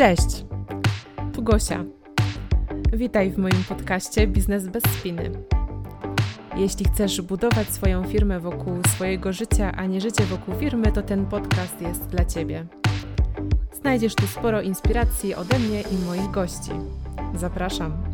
Cześć, tu Gosia. Witaj w moim podcaście Biznes bez spiny. Jeśli chcesz budować swoją firmę wokół swojego życia, a nie życie wokół firmy, to ten podcast jest dla Ciebie. Znajdziesz tu sporo inspiracji ode mnie i moich gości. Zapraszam.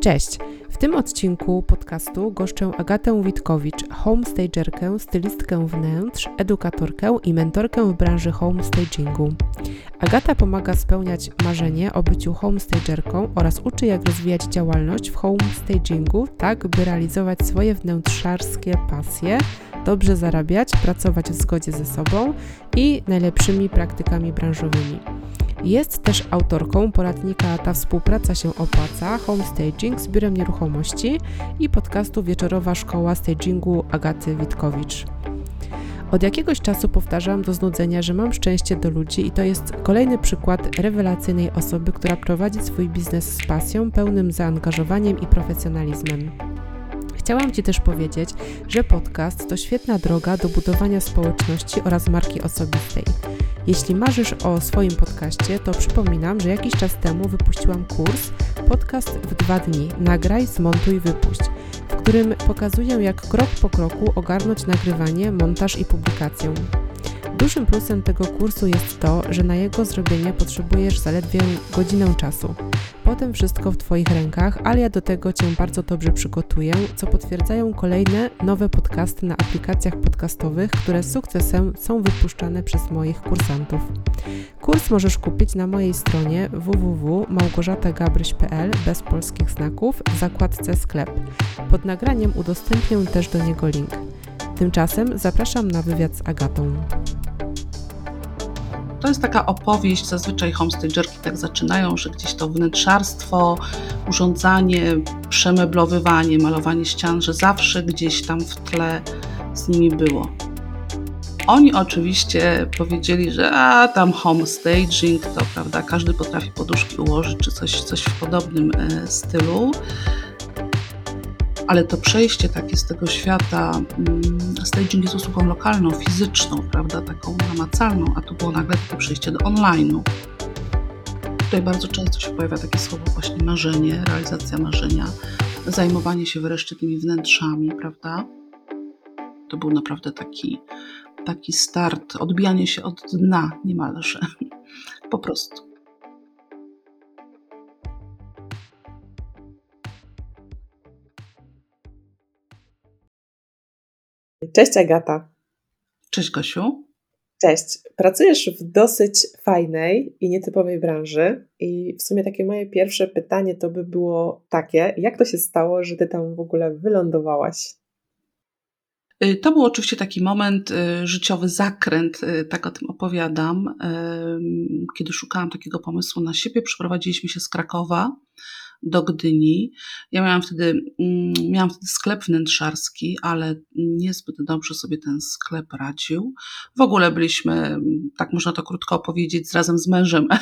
Cześć! W tym odcinku podcastu goszczę Agatę Witkowicz, homestagerkę, stylistkę wnętrz, edukatorkę i mentorkę w branży homestagingu. Agata pomaga spełniać marzenie o byciu homestagerką oraz uczy jak rozwijać działalność w homestagingu, tak by realizować swoje wnętrzarskie pasje, dobrze zarabiać, pracować w zgodzie ze sobą i najlepszymi praktykami branżowymi. Jest też autorką poradnika Ta współpraca się opłaca, Homestaging z Biurem Nieruchomości i podcastu Wieczorowa Szkoła Stagingu Agaty Witkowicz. Od jakiegoś czasu powtarzam do znudzenia, że mam szczęście do ludzi i to jest kolejny przykład rewelacyjnej osoby, która prowadzi swój biznes z pasją, pełnym zaangażowaniem i profesjonalizmem. Chciałam Ci też powiedzieć, że podcast to świetna droga do budowania społeczności oraz marki osobistej. Jeśli marzysz o swoim podcaście, to przypominam, że jakiś czas temu wypuściłam kurs Podcast w dwa dni. Nagraj, zmontuj, wypuść, w którym pokazuję, jak krok po kroku ogarnąć nagrywanie, montaż i publikację. Dużym plusem tego kursu jest to, że na jego zrobienie potrzebujesz zaledwie godzinę czasu. Potem wszystko w Twoich rękach, ale ja do tego Cię bardzo dobrze przygotuję, co potwierdzają kolejne nowe podcasty na aplikacjach podcastowych, które z sukcesem są wypuszczane przez moich kursantów. Kurs możesz kupić na mojej stronie www.małgorzatagabryś.pl bez polskich znaków w zakładce sklep. Pod nagraniem udostępnię też do niego link. Tymczasem zapraszam na wywiad z Agatą. To jest taka opowieść, zazwyczaj homestagerki tak zaczynają, że gdzieś to wnętrzarstwo, urządzanie, przemeblowywanie, malowanie ścian, że zawsze gdzieś tam w tle z nimi było. Oni oczywiście powiedzieli, że a tam homestaging to prawda, każdy potrafi poduszki ułożyć czy coś, coś w podobnym e, stylu ale to przejście takie z tego świata, mm, staging jest usługą lokalną, fizyczną, prawda, taką namacalną, a tu było nagle takie przejście do online'u. Tutaj bardzo często się pojawia takie słowo właśnie marzenie, realizacja marzenia, zajmowanie się wreszcie tymi wnętrzami, prawda. To był naprawdę taki, taki start, odbijanie się od dna niemalże, po prostu. Cześć Agata. Cześć Gosiu. Cześć. Pracujesz w dosyć fajnej i nietypowej branży i w sumie takie moje pierwsze pytanie to by było takie, jak to się stało, że ty tam w ogóle wylądowałaś? Y, to był oczywiście taki moment, y, życiowy zakręt, y, tak o tym opowiadam. Kiedy szukałam takiego pomysłu na siebie, przeprowadziliśmy się z Krakowa do Gdyni. Ja miałam wtedy, mm, miałam wtedy sklep wnętrzarski, ale niezbyt dobrze sobie ten sklep radził. W ogóle byliśmy, tak można to krótko opowiedzieć, razem z mężem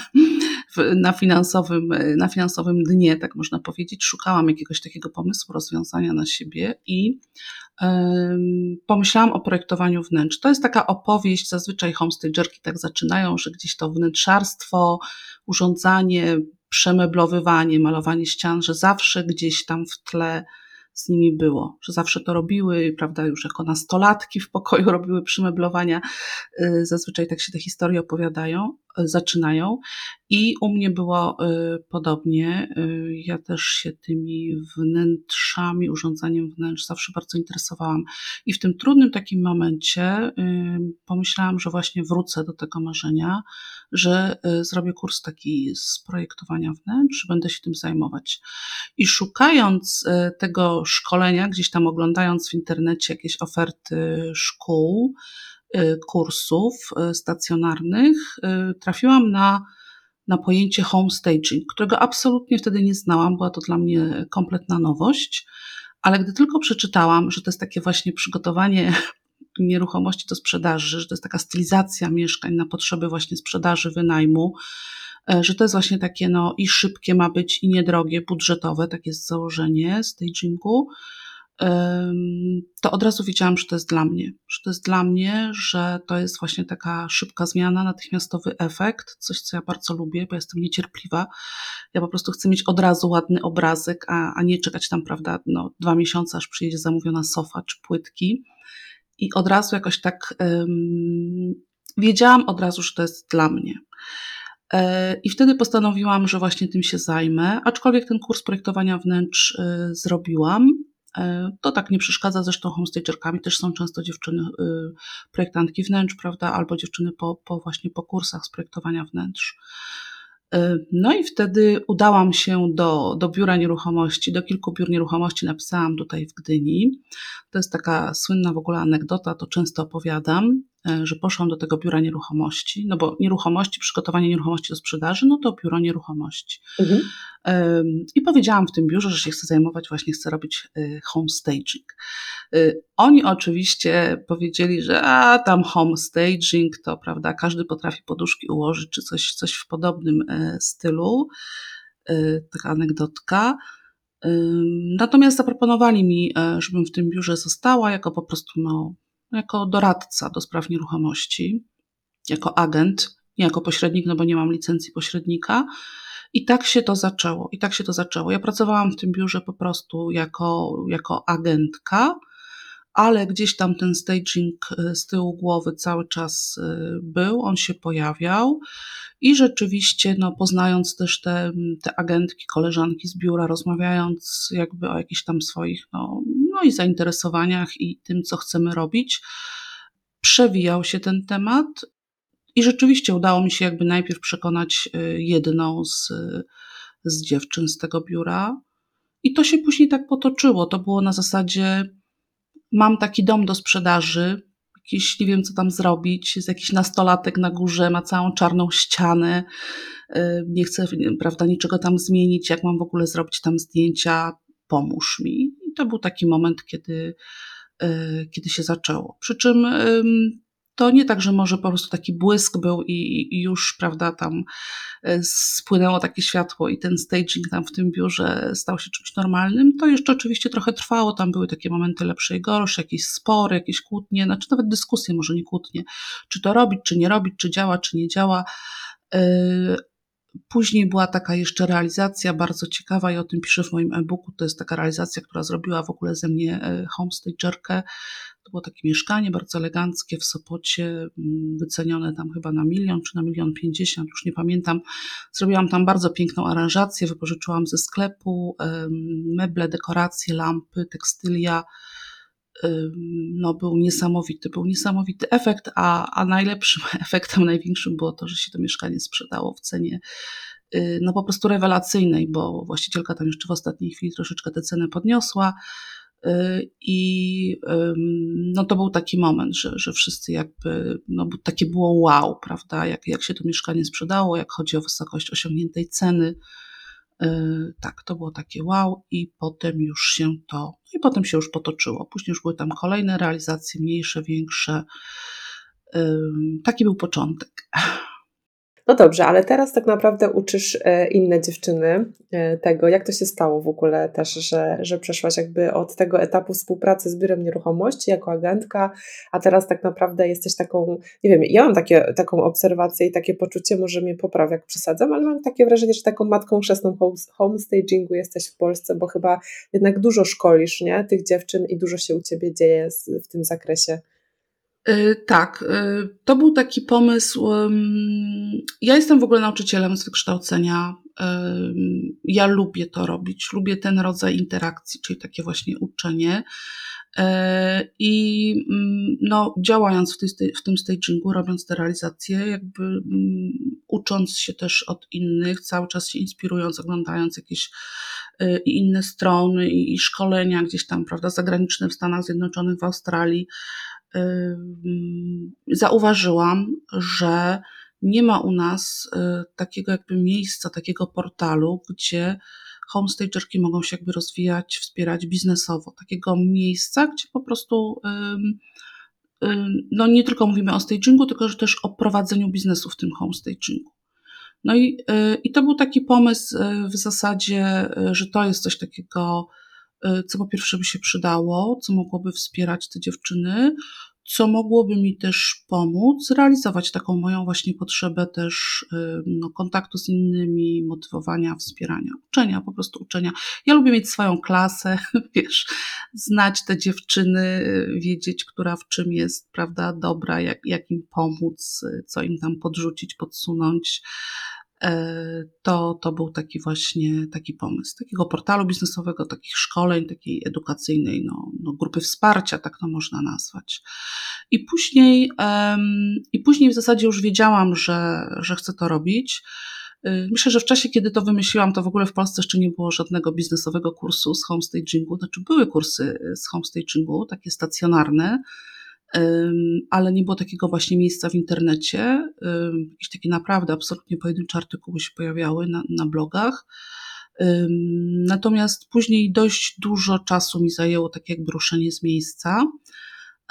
na finansowym, na finansowym dnie, tak można powiedzieć. Szukałam jakiegoś takiego pomysłu, rozwiązania na siebie i pomyślałam o projektowaniu wnętrz. To jest taka opowieść, zazwyczaj homestagerki tak zaczynają, że gdzieś to wnętrzarstwo, urządzanie, przemeblowywanie, malowanie ścian, że zawsze gdzieś tam w tle z nimi było, że zawsze to robiły, prawda, już jako nastolatki w pokoju robiły przymeblowania. Y, zazwyczaj tak się te historie opowiadają, zaczynają. I u mnie było y, podobnie. Ja też się tymi wnętrzami, urządzaniem wnętrz zawsze bardzo interesowałam. I w tym trudnym takim momencie pomyślałam, że właśnie wrócę do tego marzenia, że zrobię kurs taki z projektowania wnętrz, będę się tym zajmować. I szukając tego szkolenia, gdzieś tam oglądając w internecie jakieś oferty szkół, y, kursów y, stacjonarnych, y, trafiłam na, na pojęcie homestaging, którego absolutnie wtedy nie znałam, była to dla mnie kompletna nowość. Ale gdy tylko przeczytałam, że to jest takie właśnie przygotowanie nieruchomości do sprzedaży, że to jest taka stylizacja mieszkań na potrzeby właśnie sprzedaży, wynajmu, że to jest właśnie takie no i szybkie ma być i niedrogie, budżetowe, takie jest założenie stagingu to od razu wiedziałam, że to jest dla mnie. Że to jest dla mnie, że to jest właśnie taka szybka zmiana, natychmiastowy efekt, coś, co ja bardzo lubię, bo jestem niecierpliwa. Ja po prostu chcę mieć od razu ładny obrazek, a, a nie czekać tam, prawda, no, dwa miesiące, aż przyjedzie zamówiona sofa czy płytki. I od razu jakoś tak um, wiedziałam od razu, że to jest dla mnie. E, I wtedy postanowiłam, że właśnie tym się zajmę, aczkolwiek ten kurs projektowania wnętrz y, zrobiłam E, to tak nie przeszkadza, zresztą homestagerkami też są często dziewczyny, y, projektantki wnętrz, prawda, albo dziewczyny po, po właśnie po kursach z projektowania wnętrz. E, no i wtedy udałam się do, do biura nieruchomości, do kilku biur nieruchomości napisałam tutaj w Gdyni. To jest taka słynna w ogóle anegdota, to często opowiadam. E, że poszłam do tego biura nieruchomości, no bo nieruchomości, przygotowanie nieruchomości do sprzedaży, no to biuro nieruchomości. Mhm. I powiedziałam w tym biurze, że się chcę zajmować, właśnie chcę robić e, home staging. E, oni oczywiście powiedzieli, że a tam home staging to, prawda, każdy potrafi poduszki ułożyć, czy coś, coś w podobnym stylu. Taka anegdotka. Natomiast zaproponowali mi, żebym w tym biurze została, jako po prostu no, jako doradca do spraw nieruchomości, jako agent, nie jako pośrednik, no bo nie mam licencji pośrednika. I tak się to zaczęło. I tak się to zaczęło. Ja pracowałam w tym biurze po prostu jako, jako agentka, ale gdzieś tam ten staging e, z tyłu głowy cały czas e, był, on się pojawiał. I rzeczywiście, no, poznając też te, te agentki, koleżanki z biura, rozmawiając jakby o jakichś tam swoich, no, no i zainteresowaniach i tym, co chcemy robić, przewijał się ten temat. I rzeczywiście udało mi się jakby najpierw przekonać y, jedną z, z dziewczyn z tego biura. I to się później tak potoczyło. To było na zasadzie: mam taki dom do sprzedaży, jakiś, nie wiem co tam zrobić, jest jakiś nastolatek na górze, ma całą czarną ścianę, y, nie chcę, prawda, niczego tam zmienić, jak mam w ogóle zrobić tam zdjęcia, pomóż mi. To był taki moment, kiedy, y, kiedy się zaczęło. Przy czym to nie tak, że może po prostu taki błysk był i, i, już, prawda, tam y, spłynęło takie światło i ten staging tam w tym biurze stał się czymś normalnym. To jeszcze oczywiście trochę trwało, tam były takie momenty lepsze i gorsze, jakieś spory, jakieś kłótnie, znaczy nawet dyskusje, może nie kłótnie, czy to robić, czy nie robić, czy działa, czy nie działa. Później była taka jeszcze realizacja bardzo ciekawa i o tym piszę w moim e-booku. To jest taka realizacja, która zrobiła w ogóle ze mnie y, homestagerkę to było takie mieszkanie bardzo eleganckie w Sopocie, mm, wycenione tam chyba na milion czy na milion pięćdziesiąt, już nie pamiętam. Zrobiłam tam bardzo piękną aranżację, wypożyczyłam ze sklepu meble, dekoracje, lampy, tekstylia. No, był niesamowity, był niesamowity efekt, a, a najlepszym efektem, największym było to, że się to mieszkanie sprzedało w cenie y, no po prostu rewelacyjnej, bo właścicielka tam jeszcze w ostatniej chwili troszeczkę tę cenę podniosła. Y, I no to był taki moment, że, że wszyscy jakby, no takie było wow, prawda, jak, jak się to mieszkanie sprzedało, jak chodzi o wysokość osiągniętej ceny. Y, tak, to było takie wow i potem już się to, no i potem się już potoczyło. Później już były tam kolejne realizacje, mniejsze, większe. Taki był początek. No dobrze, ale teraz tak naprawdę uczysz e, inne dziewczyny e, tego, jak to się stało w ogóle też, że, że przeszłaś jakby od tego etapu współpracy z biurem nieruchomości jako agentka, a teraz tak naprawdę jesteś taką, nie wiem, ja mam takie, taką obserwację i takie poczucie, może mnie poprawia, jak przesadzam, ale mam takie wrażenie, że taką matką chrzestną homestagingu jesteś w Polsce, bo chyba jednak dużo szkolisz, nie, tych dziewczyn i dużo się u Ciebie dzieje w tym zakresie. Y, tak, y, to był taki pomysł. Ja jestem w ogóle nauczycielem z wykształcenia. Ja lubię to robić, lubię ten rodzaj interakcji, czyli takie właśnie uczenie. Y, I no, działając w, tej, w tym stagingu, robiąc te realizacje, jakby ucząc się też od innych, cały czas się inspirując, oglądając jakieś inne strony i szkolenia gdzieś tam, prawda, zagraniczne w Stanach Zjednoczonych, w Australii, zauważyłam, że nie ma u nas y, takiego jakby miejsca, takiego portalu, gdzie homestagerki mogą się jakby rozwijać, wspierać biznesowo. Takiego miejsca, gdzie po prostu no nie tylko mówimy o stagingu, tylko też o prowadzeniu biznesu w tym homestagingu. No i, i to był taki pomysł w zasadzie, że to jest coś takiego, co po pierwsze by się przydało, co mogłoby wspierać te dziewczyny, co mogłoby mi też pomóc realizować taką moją właśnie potrzebę też no, kontaktu z innymi, motywowania, wspierania, uczenia, po prostu uczenia. Ja lubię mieć swoją klasę, wiesz, znać te dziewczyny, wiedzieć, która w czym jest, prawda, dobra, jak, jak im pomóc, co im tam podrzucić, podsunąć. E, to, to był taki właśnie taki pomysł, takiego portalu biznesowego, takich szkoleń, takiej edukacyjnej, no, no grupy wsparcia, tak to można nazwać. I później, um, i później w zasadzie już wiedziałam, że, że chcę to robić. Y, myślę, że w czasie, kiedy to wymyśliłam, to w ogóle w Polsce jeszcze nie było żadnego biznesowego kursu z homestagingu. Znaczy, były kursy z homestagingu, takie stacjonarne, ale nie było takiego właśnie miejsca w internecie. Jakieś takie naprawdę absolutnie pojedyncze artykuły się pojawiały na, na blogach. Natomiast później dość dużo czasu mi zajęło tak jakby ruszenie z miejsca.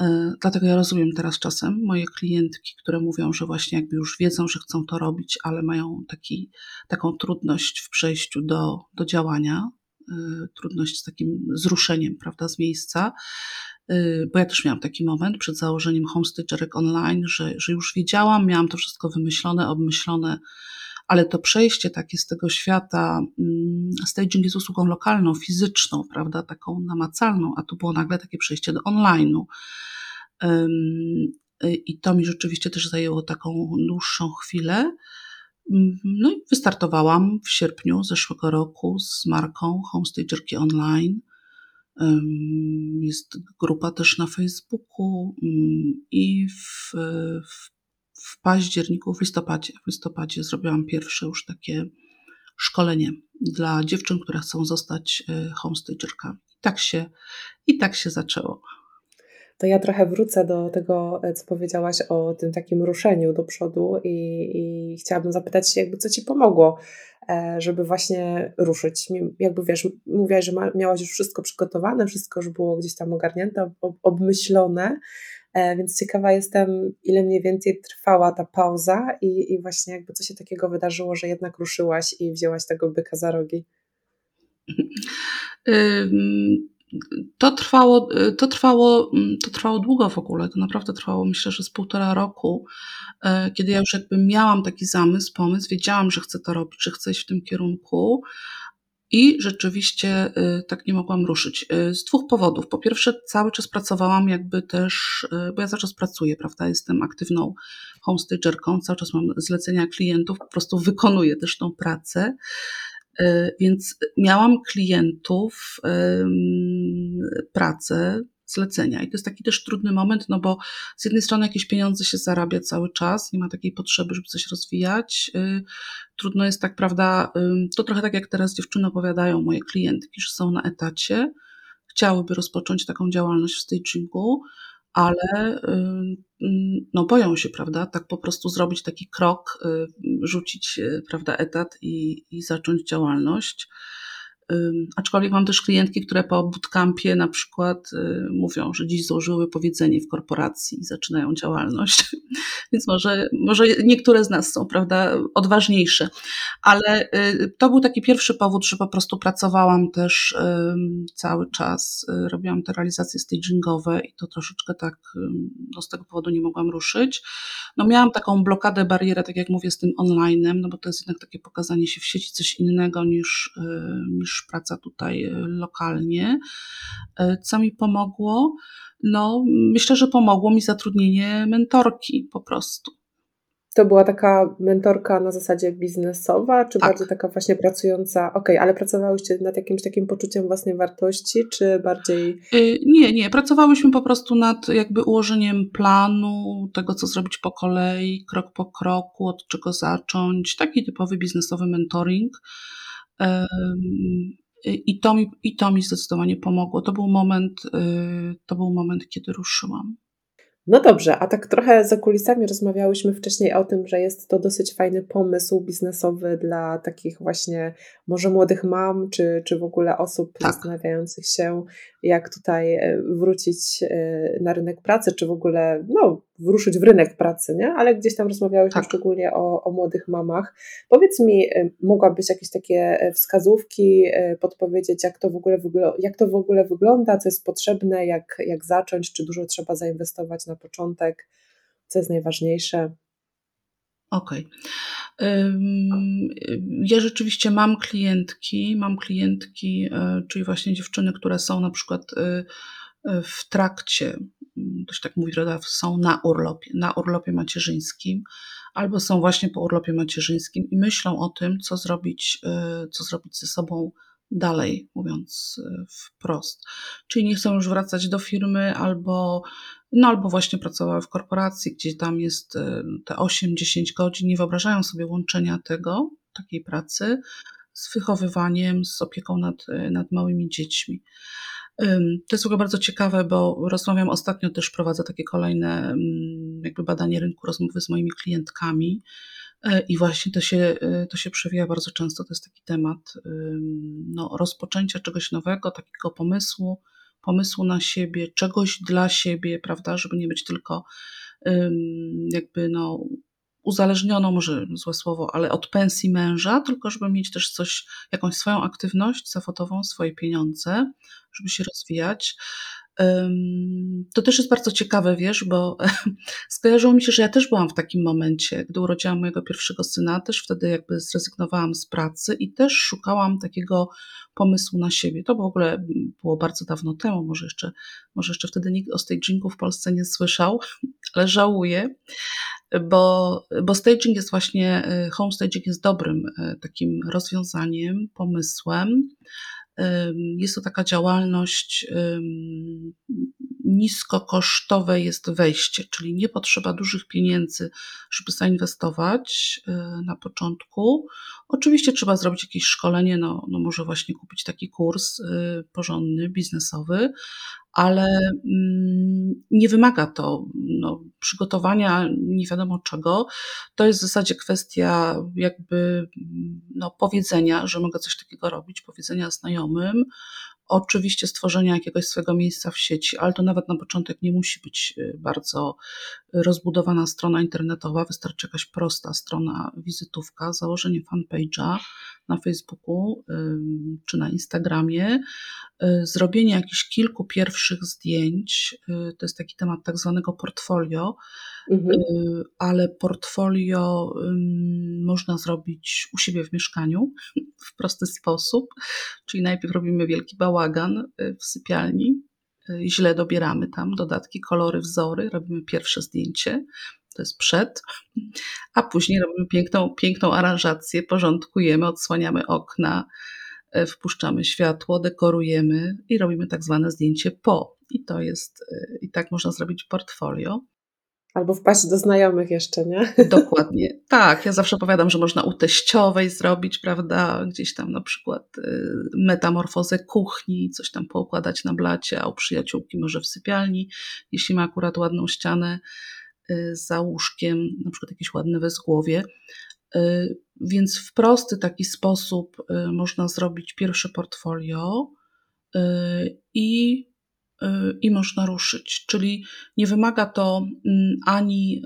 E, dlatego ja rozumiem teraz czasem moje klientki, które mówią, że właśnie jakby już wiedzą, że chcą to robić, ale mają taki, taką trudność w przejściu do, do działania, trudność z takim zruszeniem, prawda, z miejsca. Y, bo ja też miałam taki moment przed założeniem Homestagerek Online, że, że już wiedziałam, miałam to wszystko wymyślone, obmyślone, ale to przejście takie z tego świata, mm, staging jest usługą lokalną, fizyczną, prawda, taką namacalną, a tu było nagle takie przejście do online'u. Y, I to mi rzeczywiście też zajęło taką dłuższą chwilę. Mm, no i wystartowałam w sierpniu zeszłego roku z marką Homestagerki Online. Jest grupa też na Facebooku mm, i w, w, w październiku, w listopadzie, w listopadzie zrobiłam pierwsze już takie szkolenie dla dziewczyn, które chcą zostać e, homestagerkami. Tak się, i tak się zaczęło. To ja trochę wrócę do tego, e, co powiedziałaś o tym takim ruszeniu do przodu i, i chciałabym zapytać się, jakby co Ci pomogło E, żeby właśnie ruszyć. Jakby wiesz, mówiłaś, że miałaś już wszystko przygotowane, wszystko już było gdzieś tam ogarnięte, obmyślone, e, więc ciekawa jestem, ile mniej więcej trwała ta pauza i, i właśnie jakby co się takiego wydarzyło, że jednak ruszyłaś i wzięłaś tego byka za rogi. To trwało, to, trwało, to trwało długo w ogóle, to naprawdę trwało myślę, że z półtora roku, e, kiedy ja już jakby miałam taki zamysł, pomysł, wiedziałam, że chcę to robić, że chcę iść w tym kierunku i rzeczywiście e, tak nie mogłam ruszyć. E, z dwóch powodów. Po pierwsze, cały czas pracowałam jakby też, bo ja cały czas pracuję, prawda, jestem aktywną homestagerką, cały czas mam zlecenia klientów, po prostu wykonuję też tą pracę. E, więc miałam klientów, pracę, zlecenia. I to jest taki też trudny moment, no bo z jednej strony jakieś pieniądze się zarabia cały czas, nie ma takiej potrzeby, żeby coś rozwijać. Y, trudno jest tak, prawda, to trochę tak jak teraz dziewczyny opowiadają, moje klientki, że są na etacie, chciałyby rozpocząć taką działalność w stagingu, ale no boją się, prawda, tak po prostu zrobić taki krok, y, rzucić, y, prawda, etat i, i zacząć działalność. Aczkolwiek mam też klientki, które po bootcampie na przykład y, mówią, że dziś złożyły powiedzenie w korporacji i zaczynają działalność. Więc może, może niektóre z nas są, prawda, odważniejsze. Ale y, to był taki pierwszy powód, że po prostu pracowałam też cały czas. Y, robiłam te realizacje stagingowe i to troszeczkę tak, no z tego powodu nie mogłam ruszyć. No miałam taką blokadę, barierę, tak jak mówię, z tym online'em, no bo to jest jednak takie pokazanie się w sieci, coś innego niż, niż praca tutaj e, lokalnie. E, co mi pomogło? No, myślę, że pomogło mi zatrudnienie mentorki po prostu. To była taka mentorka na zasadzie biznesowa, czy tak. bardziej taka właśnie pracująca? Okej, okay, ale pracowałyście nad jakimś takim poczuciem własnej wartości, czy bardziej. E, nie, nie. Pracowałyśmy po prostu nad jakby ułożeniem planu, tego, co zrobić po kolei, krok po kroku, od czego zacząć. Taki typowy biznesowy mentoring. I to, mi, I to mi zdecydowanie pomogło. To był moment, y, to był moment kiedy ruszyłam. No dobrze, a tak trochę za kulisami rozmawiałyśmy wcześniej o tym, że jest to dosyć fajny pomysł biznesowy dla takich właśnie może młodych mam, czy, czy w ogóle osób tak. zastanawiających się, jak tutaj e, wrócić e, na rynek pracy, czy w ogóle no, wruszyć w rynek pracy, nie? Ale gdzieś tam rozmawiałyśmy tak. szczególnie o, o młodych mamach. Powiedz mi, e, mogłabyś jakieś takie wskazówki podpowiedzieć, jak to w ogóle, jak to w ogóle wygląda, co jest potrzebne, jak, jak zacząć, czy dużo trzeba zainwestować na początek, co jest najważniejsze? Okej. Okay. Ja rzeczywiście mam klientki, mam klientki, e, czyli właśnie dziewczyny, które są na przykład e, e, w trakcie, to się tak mówi, są na urlopie, na urlopie macierzyńskim, albo są właśnie po urlopie macierzyńskim i myślą o tym, co zrobić, co zrobić ze sobą dalej, mówiąc wprost. Czyli nie chcą już wracać do firmy, albo no albo właśnie pracowały w korporacji, gdzie tam jest e, te 8-10 godzin, nie wyobrażają sobie łączenia tego, takiej pracy, z wychowywaniem, z opieką nad, e, nad małymi dziećmi. To jest w ogóle bardzo ciekawe, bo rozmawiam ostatnio, też prowadzę takie kolejne mm, jakby badanie rynku, rozmowy z moimi klientkami e, i właśnie to się, to się przewija bardzo często. To jest taki temat no, rozpoczęcia czegoś nowego, takiego pomysłu, pomysłu na siebie, czegoś dla siebie, prawda, żeby nie być tylko jakby no uzależnioną, może złe słowo, ale od pensji męża, tylko żeby mieć też coś, jakąś swoją aktywność zawodową, swoje pieniądze, żeby się rozwijać. To też jest bardzo ciekawe, wiesz, bo skojarzyło mi się, że ja też byłam w takim momencie, gdy urodziłam mojego pierwszego syna, też wtedy jakby zrezygnowałam z pracy i też szukałam takiego pomysłu na siebie. To w ogóle było bardzo dawno temu, może jeszcze, może jeszcze wtedy nikt o stagingu w Polsce nie słyszał, ale żałuję, bo, bo staging jest właśnie, y, home staging jest dobrym y, takim rozwiązaniem, pomysłem. Jest to taka działalność, niskokosztowe jest wejście, czyli nie potrzeba dużych pieniędzy, żeby zainwestować y, na początku. Oczywiście trzeba zrobić jakieś szkolenie, no, no może właśnie kupić taki kurs porządny, biznesowy, ale mm, nie wymaga to no, przygotowania nie wiadomo czego. To jest w zasadzie kwestia jakby no, powiedzenia, że mogę coś takiego robić, powiedzenia znajomym, Oczywiście stworzenia jakiegoś swojego miejsca w sieci, ale to nawet na początek nie musi być y, bardzo rozbudowana strona internetowa, wystarczy jakaś prosta strona wizytówka, założenie fanpage'a na Facebooku czy na Instagramie, y, zrobienie jakichś kilku pierwszych zdjęć, y, to jest taki temat tak zwanego portfolio, mhm. ale portfolio można zrobić u siebie w mieszkaniu w prosty sposób, czyli najpierw robimy wielki bałagan w sypialni, źle dobieramy tam dodatki, kolory, wzory, robimy pierwsze zdjęcie, to jest przed, a później robimy piękną, piękną aranżację, porządkujemy, odsłaniamy okna, e, wpuszczamy światło, dekorujemy i robimy tak zwane zdjęcie po. I to jest, e, i tak można zrobić portfolio. Albo wpaść do znajomych jeszcze, nie? Dokładnie. Tak, ja zawsze powiadam, że można u teściowej zrobić, prawda, gdzieś tam na przykład y, metamorfozę kuchni, coś tam poukładać na blacie, a u przyjaciółki może w sypialni, jeśli ma akurat ładną ścianę y, za łóżkiem, na przykład jakieś ładne wezgłowie. Y, więc w prosty taki sposób można zrobić pierwsze portfolio i i można ruszyć. Czyli nie wymaga to mm, ani,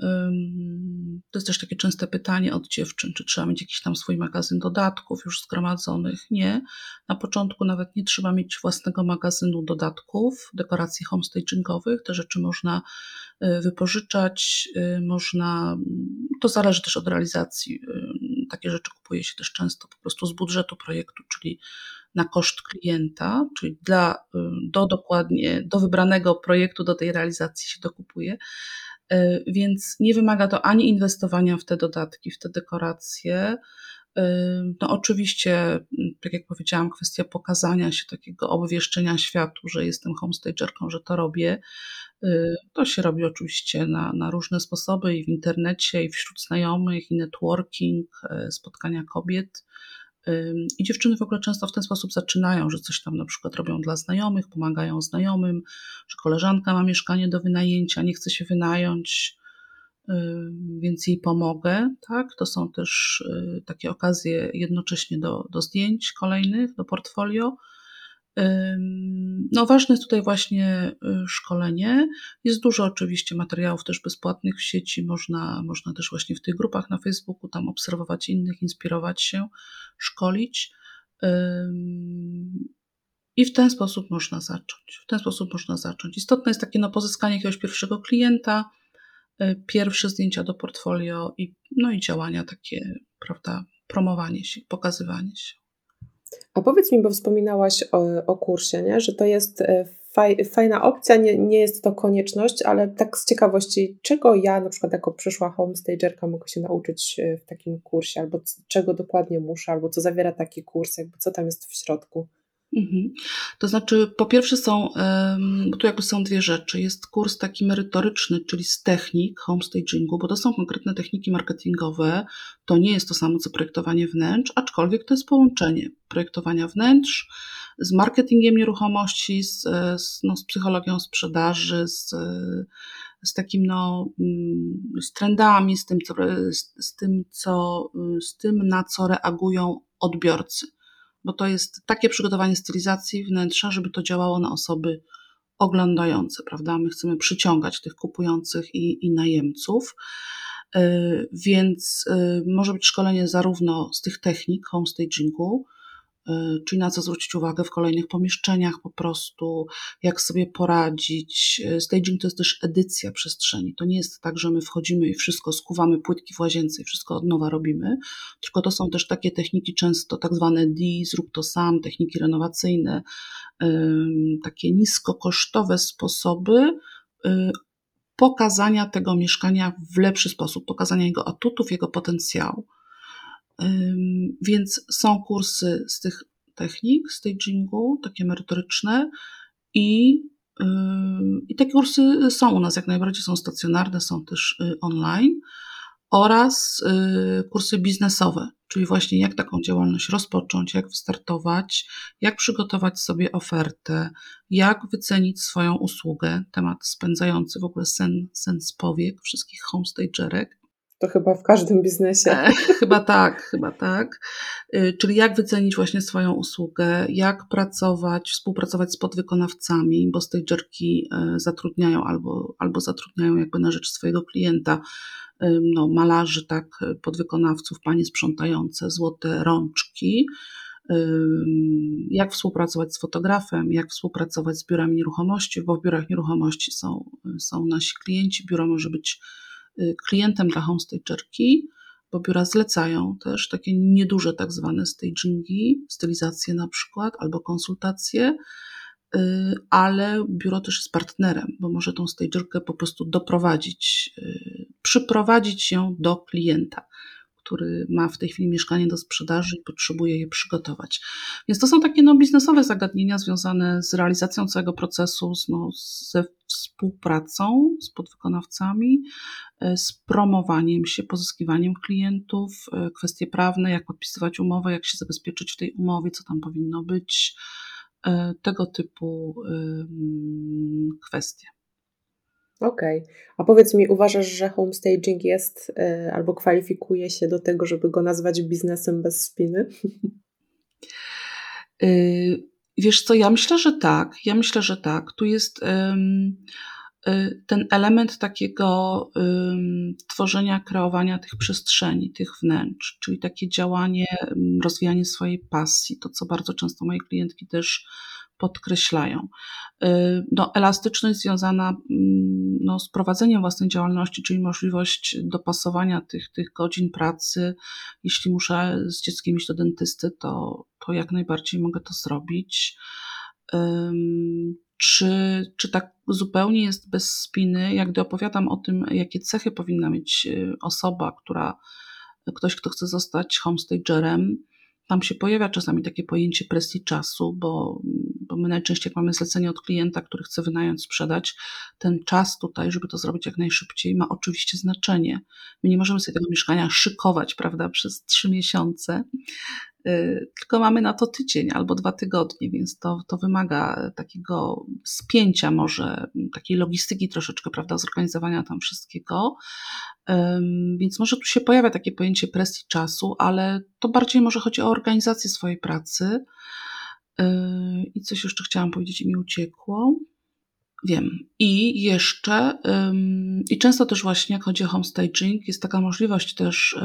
to jest też takie częste pytanie od dziewczyn, czy trzeba mieć jakiś tam swój magazyn dodatków już zgromadzonych. Nie. Na początku nawet nie trzeba mieć własnego magazynu dodatków, dekoracji homestagingowych. Te rzeczy można y, wypożyczać, y, można, to zależy też od realizacji. Takie rzeczy kupuje się też często po prostu z budżetu projektu, czyli na koszt klienta, czyli dla, y, do dokładnie, do wybranego projektu, do tej realizacji się dokupuje. Y, więc nie wymaga to ani inwestowania w te dodatki, w te dekoracje. Y, no oczywiście, tak jak powiedziałam, kwestia pokazania się, takiego obwieszczenia światu, że jestem homestagerką, że to robię. To się robi oczywiście na, na różne sposoby i w internecie, i wśród znajomych, i networking, spotkania kobiet I dziewczyny w ogóle często w ten sposób zaczynają, że coś tam na przykład robią dla znajomych, pomagają znajomym, że koleżanka ma mieszkanie do wynajęcia, nie chce się wynająć, więc jej pomogę. Tak? To są też y, takie okazje jednocześnie do, do zdjęć kolejnych, do portfolio. No, ważne jest tutaj właśnie y, szkolenie. Jest dużo oczywiście materiałów też bezpłatnych w sieci. Można, można też właśnie w tych grupach na Facebooku tam obserwować innych, inspirować się, szkolić. I w ten sposób można zacząć. W ten sposób można zacząć. Istotne jest takie no, pozyskanie jakiegoś pierwszego klienta, y, pierwsze zdjęcia do portfolio i, no i działania takie, prawda, promowanie się, pokazywanie się. A powiedz mi, bo wspominałaś o, o kursie, nie? że to jest e, faj, fajna opcja, nie, nie jest to konieczność, ale tak z ciekawości, czego ja na przykład jako przyszła homestagerka mogę się nauczyć e, w takim kursie, albo czego dokładnie muszę, albo co zawiera taki kurs, jakby co tam jest w środku? Mhm. To znaczy, po pierwsze są, tu jakby są dwie rzeczy. Jest kurs taki merytoryczny, czyli z technik homestagingu, bo to są konkretne techniki marketingowe. To nie jest to samo co projektowanie wnętrz, aczkolwiek to jest połączenie projektowania wnętrz z marketingiem nieruchomości, z, z, no, z psychologią sprzedaży, z, z takim no, mm, z trendami, z tym, co, z, z tym, co, z tym, na co reagują odbiorcy bo to jest takie przygotowanie stylizacji wnętrza, żeby to działało na osoby oglądające, prawda? My chcemy przyciągać tych kupujących i, i najemców. Y, więc y, może być szkolenie zarówno z tych technik homestagingu, czyli na co zwrócić uwagę w kolejnych pomieszczeniach, po prostu jak sobie poradzić. Y, staging to jest też edycja przestrzeni. To nie jest tak, że my wchodzimy i wszystko skuwamy płytki w łazience i wszystko od nowa robimy, tylko to są też takie techniki często tak zwane D, zrób to sam, techniki renowacyjne, takie niskokosztowe sposoby y, pokazania tego mieszkania w lepszy sposób, pokazania jego atutów, jego potencjału. Więc są kursy z tych technik, stagingu, takie merytoryczne i, i te kursy są u nas jak najbardziej, są stacjonarne, są też y, online oraz y, kursy biznesowe, czyli właśnie jak taką działalność rozpocząć, jak wystartować, jak przygotować sobie ofertę, jak wycenić swoją usługę, temat spędzający w ogóle sen, sen z powiek wszystkich homestagerek, to chyba w każdym biznesie. E, chyba tak, chyba tak. Y, czyli jak wycenić właśnie swoją usługę, jak pracować, współpracować z podwykonawcami, bo stagerki e, zatrudniają albo, albo zatrudniają jakby na rzecz swojego klienta y, no, malarzy, tak, podwykonawców, panie sprzątające, złote rączki. Y, jak współpracować z fotografem, jak współpracować z biurami nieruchomości, bo w biurach nieruchomości są, są nasi klienci. Biuro może być klientem dla homestagerki, bo biura zlecają też takie nieduże tak zwane stagingi, stylizacje na przykład, albo konsultacje, y, ale biuro też jest partnerem, bo może tą stagerkę po prostu doprowadzić, y, przyprowadzić ją do klienta który ma w tej chwili mieszkanie do sprzedaży i potrzebuje je przygotować. Więc to są takie no, biznesowe zagadnienia związane z realizacją całego procesu, z, no, ze współpracą z podwykonawcami, e, z promowaniem się, pozyskiwaniem klientów, e, kwestie prawne, jak podpisywać umowę, jak się zabezpieczyć w tej umowie, co tam powinno być, e, tego typu kwestie. Okej. Okay. A powiedz mi, uważasz, że homestaging jest y, albo kwalifikuje się do tego, żeby go nazwać biznesem bez spiny? Y, wiesz co, ja myślę, że tak. Ja myślę, że tak. Tu jest ten element takiego tworzenia, kreowania tych przestrzeni, tych wnętrz, czyli takie działanie, rozwijanie swojej pasji, to co bardzo często moje klientki też podkreślają. Y, no, elastyczność związana no, z prowadzeniem własnej działalności, czyli możliwość dopasowania tych, tych godzin pracy. Jeśli muszę z dzieckiem iść do dentysty, to, to jak najbardziej mogę to zrobić. Czy, czy tak zupełnie jest bez spiny? Jak gdy opowiadam o tym, jakie cechy powinna mieć y, osoba, która, ktoś, kto chce zostać homestagerem, tam się pojawia czasami takie pojęcie presji czasu, bo bo my najczęściej mamy zlecenie od klienta, który chce wynająć, sprzedać, ten czas tutaj, żeby to zrobić jak najszybciej, ma oczywiście znaczenie. My nie możemy sobie tego mieszkania szykować, prawda, przez trzy miesiące, y, tylko mamy na to tydzień albo dwa tygodnie, więc to, to wymaga takiego spięcia może, takiej logistyki troszeczkę, prawda, zorganizowania tam wszystkiego. Więc może tu się pojawia takie pojęcie presji czasu, ale to bardziej może chodzi o organizację swojej pracy. Yy, I coś jeszcze chciałam powiedzieć i mi uciekło. Wiem. I jeszcze, i często też właśnie, jak chodzi o homestaging, jest taka możliwość też,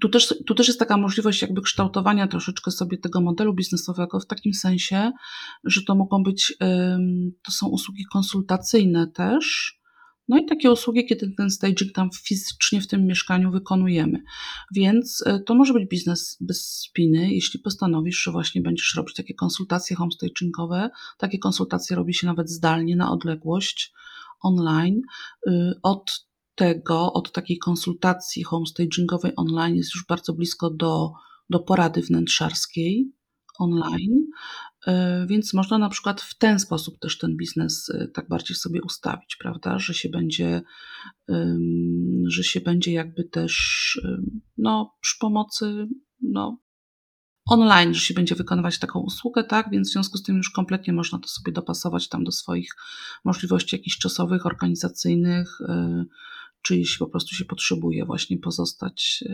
tu też, tu też jest taka możliwość jakby kształtowania troszeczkę sobie tego modelu biznesowego w takim sensie, że to mogą być, to są usługi konsultacyjne też, no i takie usługi, kiedy ten staging tam fizycznie w tym mieszkaniu wykonujemy. Więc e, to może być biznes bez spiny, jeśli postanowisz, że właśnie będziesz robić takie konsultacje homestagingowe. Takie konsultacje robi się nawet zdalnie, na odległość, online. Y, od tego, od takiej konsultacji homestagingowej online jest już bardzo blisko do, do porady wnętrzarskiej online. E, więc można na przykład w ten sposób też ten biznes e, tak bardziej sobie ustawić, prawda, że się będzie, że się będzie jakby też no, przy pomocy no, online, że się będzie wykonywać taką usługę, tak, więc w związku z tym już kompletnie można to sobie dopasować tam do swoich możliwości jakichś czasowych, organizacyjnych, e, czy jeśli po prostu się potrzebuje właśnie pozostać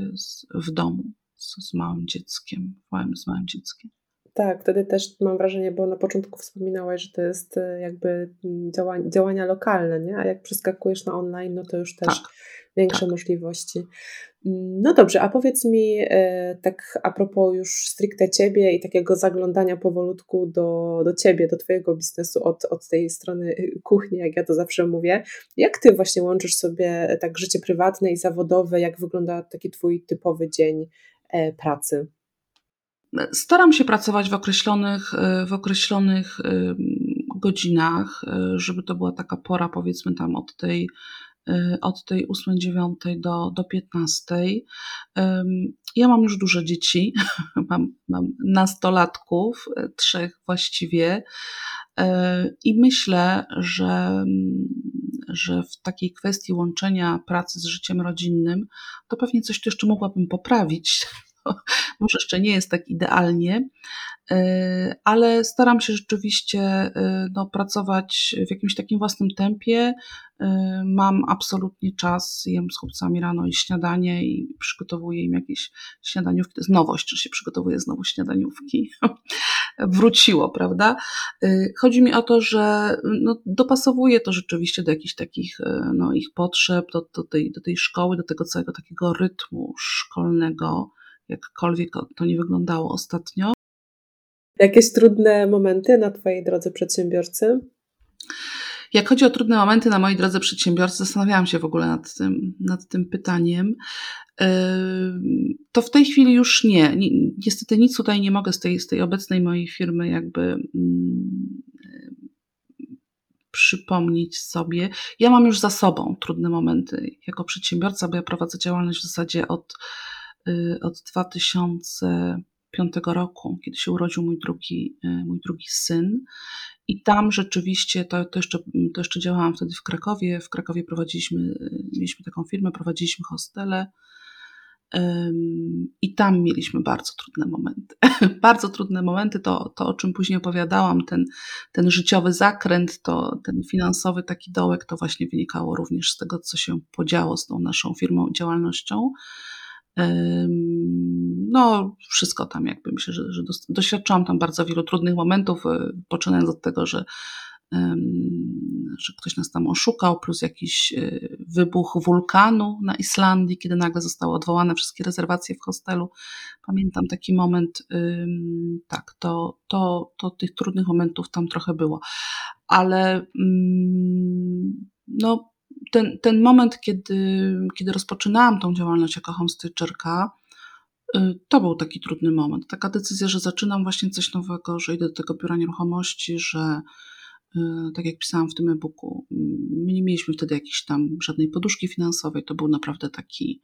w domu z, z małym dzieckiem, z małym dzieckiem. Tak, wtedy też mam wrażenie, bo na początku wspominałaś, że to jest e, jakby mm, działania, działania lokalne, nie? a jak przeskakujesz na online, no to już też tak, większe tak. możliwości. Mm, no dobrze, a powiedz mi e, tak a propos już stricte Ciebie i takiego zaglądania powolutku do, do Ciebie, do Twojego biznesu od, od tej strony y, kuchni, jak ja to zawsze mówię. Jak Ty właśnie łączysz sobie tak życie prywatne i zawodowe, jak wygląda taki Twój typowy dzień e, pracy? Staram się pracować w określonych, e, w określonych e, godzinach, e, żeby to była taka pora, powiedzmy tam od tej, od tej 8-9 do, do 15. Ja mam już dużo dzieci, mam, mam nastolatków, trzech właściwie. I myślę, że, że w takiej kwestii łączenia pracy z życiem rodzinnym, to pewnie coś tu jeszcze mogłabym poprawić, może jeszcze nie jest tak idealnie, e, ale staram się rzeczywiście e, no, pracować w jakimś takim własnym tempie. E, mam absolutnie czas, jem z chłopcami rano i śniadanie i przygotowuję im jakieś śniadaniówki. To jest nowość, że się przygotowuje znowu śniadaniówki. Wróciło, prawda? Chodzi mi o to, że no, dopasowuję to rzeczywiście do jakichś takich no, ich potrzeb, do, do, tej, do tej szkoły, do tego całego takiego rytmu szkolnego jakkolwiek to nie wyglądało ostatnio. Jakieś trudne momenty na Twojej drodze przedsiębiorcy? Jak chodzi o trudne momenty na mojej drodze przedsiębiorcy, zastanawiałam się w ogóle nad tym, nad tym pytaniem. To w tej chwili już nie. Niestety nic tutaj nie mogę z tej, z tej obecnej mojej firmy jakby mm, przypomnieć sobie. Ja mam już za sobą trudne momenty jako przedsiębiorca, bo ja prowadzę działalność w zasadzie od od 2005 roku, kiedy się urodził mój drugi, y, mój drugi syn. I tam rzeczywiście, to, to, jeszcze, to jeszcze działałam wtedy w Krakowie. W Krakowie prowadziliśmy, y, mieliśmy taką firmę, prowadziliśmy hostele. I tam mieliśmy bardzo trudne momenty. bardzo trudne momenty, to, to o czym później opowiadałam, ten, ten życiowy zakręt, to ten finansowy taki dołek, to właśnie wynikało również z tego, co się podziało z tą naszą firmą, działalnością. No, wszystko tam jakby myślę, że, że doświadczałam tam bardzo wielu trudnych momentów, e, poczynając od tego, że, że ktoś nas tam oszukał, plus jakiś e, wybuch wulkanu na Islandii, kiedy nagle zostały odwołane wszystkie rezerwacje w hostelu. Pamiętam taki moment, tak, to, to, to tych trudnych momentów tam trochę było. Ale no, ten, ten moment, kiedy, kiedy rozpoczynałam tą działalność jako homestagerka, y, to był taki trudny moment. Taka decyzja, że zaczynam właśnie coś nowego, że idę do tego biura nieruchomości, że y, tak jak pisałam w tym e-booku, my nie mieliśmy wtedy jakiejś tam żadnej poduszki finansowej. To był naprawdę taki,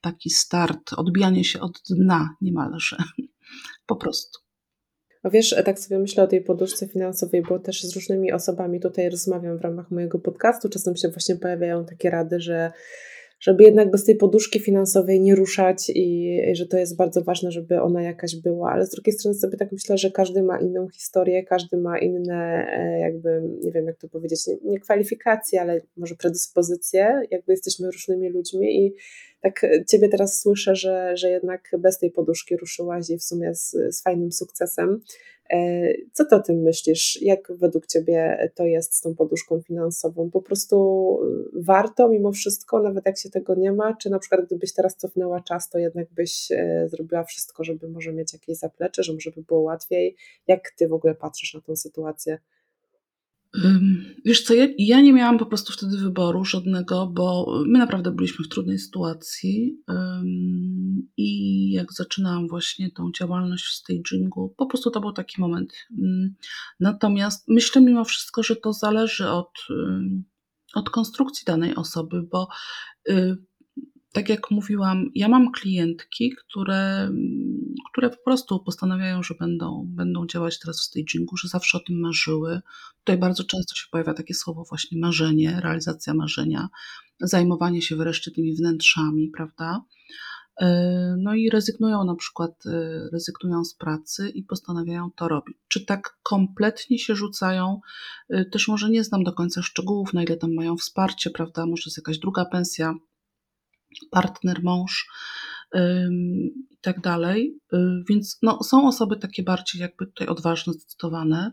taki start, odbijanie się od dna niemalże. Po prostu. A wiesz, tak sobie myślę o tej poduszce finansowej, bo też z różnymi osobami tutaj rozmawiam w ramach mojego podcastu. Czasem się właśnie pojawiają takie rady, że żeby jednak bez tej poduszki finansowej nie ruszać i, i, że to jest bardzo ważne, żeby ona jakaś była, ale z drugiej strony sobie tak myślę, że każdy ma inną historię, każdy ma inne e, jakby, nie wiem jak to powiedzieć, nie, nie kwalifikacje, ale może predyspozycje, jakby jesteśmy różnymi ludźmi i tak Ciebie teraz słyszę, że, że jednak bez tej poduszki ruszyłaś i w sumie z, z fajnym sukcesem. E, co ty o tym myślisz? Jak według Ciebie to jest z tą poduszką finansową? Po prostu warto mimo wszystko, nawet jak się tego nie ma? Czy na przykład gdybyś teraz cofnęła czas, to jednak byś e, zrobiła wszystko, żeby może mieć jakieś zaplecze, żeby było łatwiej? Jak Ty w ogóle patrzysz na tą sytuację? Wiesz co, ja, ja, nie miałam po prostu wtedy wyboru żadnego, bo my naprawdę byliśmy w trudnej sytuacji i jak zaczynałam właśnie tą działalność w stagingu, po prostu to był taki moment. Natomiast myślę mimo wszystko, że to zależy od, od konstrukcji danej osoby, bo y, tak jak mówiłam, ja mam klientki, które, które po prostu postanawiają, że będą, będą działać teraz w stagingu, że zawsze o tym marzyły. Tutaj bardzo często się pojawia takie słowo właśnie marzenie, realizacja marzenia, zajmowanie się wreszcie tymi wnętrzami, prawda? E, no i rezygnują na przykład, e, rezygnują z pracy i postanawiają to robić. Czy tak kompletnie się rzucają? E, też może nie znam do końca szczegółów, na ile tam mają wsparcie, prawda? Może jest jakaś druga pensja partner, mąż i tak dalej. Y, więc no, są osoby takie bardziej jakby tutaj odważne, zdecydowane.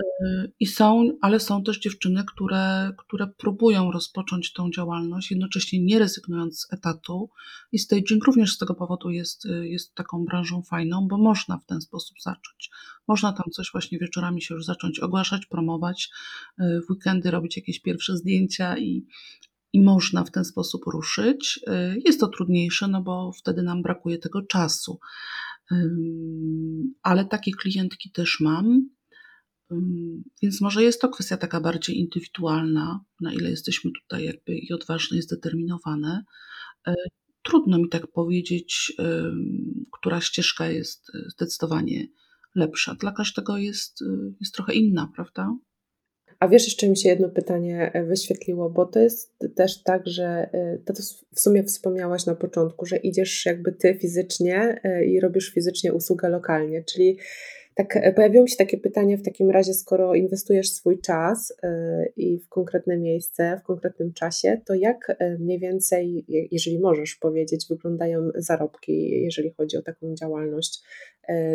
Y, I są, ale są też dziewczyny, które, które próbują rozpocząć tą działalność, jednocześnie nie rezygnując z etatu. I staging również z tego powodu jest, y, jest taką branżą fajną, bo można w ten sposób zacząć. Można tam coś właśnie wieczorami się już zacząć ogłaszać, promować, w weekendy robić jakieś pierwsze zdjęcia i, i można w ten sposób ruszyć. Y, jest to trudniejsze, no bo wtedy nam brakuje tego czasu. Ale takie klientki też mam. Więc może jest to kwestia taka bardziej indywidualna, na ile jesteśmy tutaj jakby i odważne, i zdeterminowane. Y, trudno mi tak powiedzieć, która ścieżka jest zdecydowanie lepsza. Dla każdego jest, y, jest trochę inna, prawda? A wiesz, jeszcze mi się jedno pytanie e, wyświetliło, bo to jest też tak, że e, to, to w sumie wspomniałaś na początku, że idziesz jakby ty fizycznie e, i robisz fizycznie usługę lokalnie, czyli tak pojawiło mi się takie pytanie w takim razie, skoro inwestujesz swój czas i w konkretne miejsce, w konkretnym czasie, to jak mniej więcej, jeżeli możesz powiedzieć, wyglądają zarobki, jeżeli chodzi o taką działalność?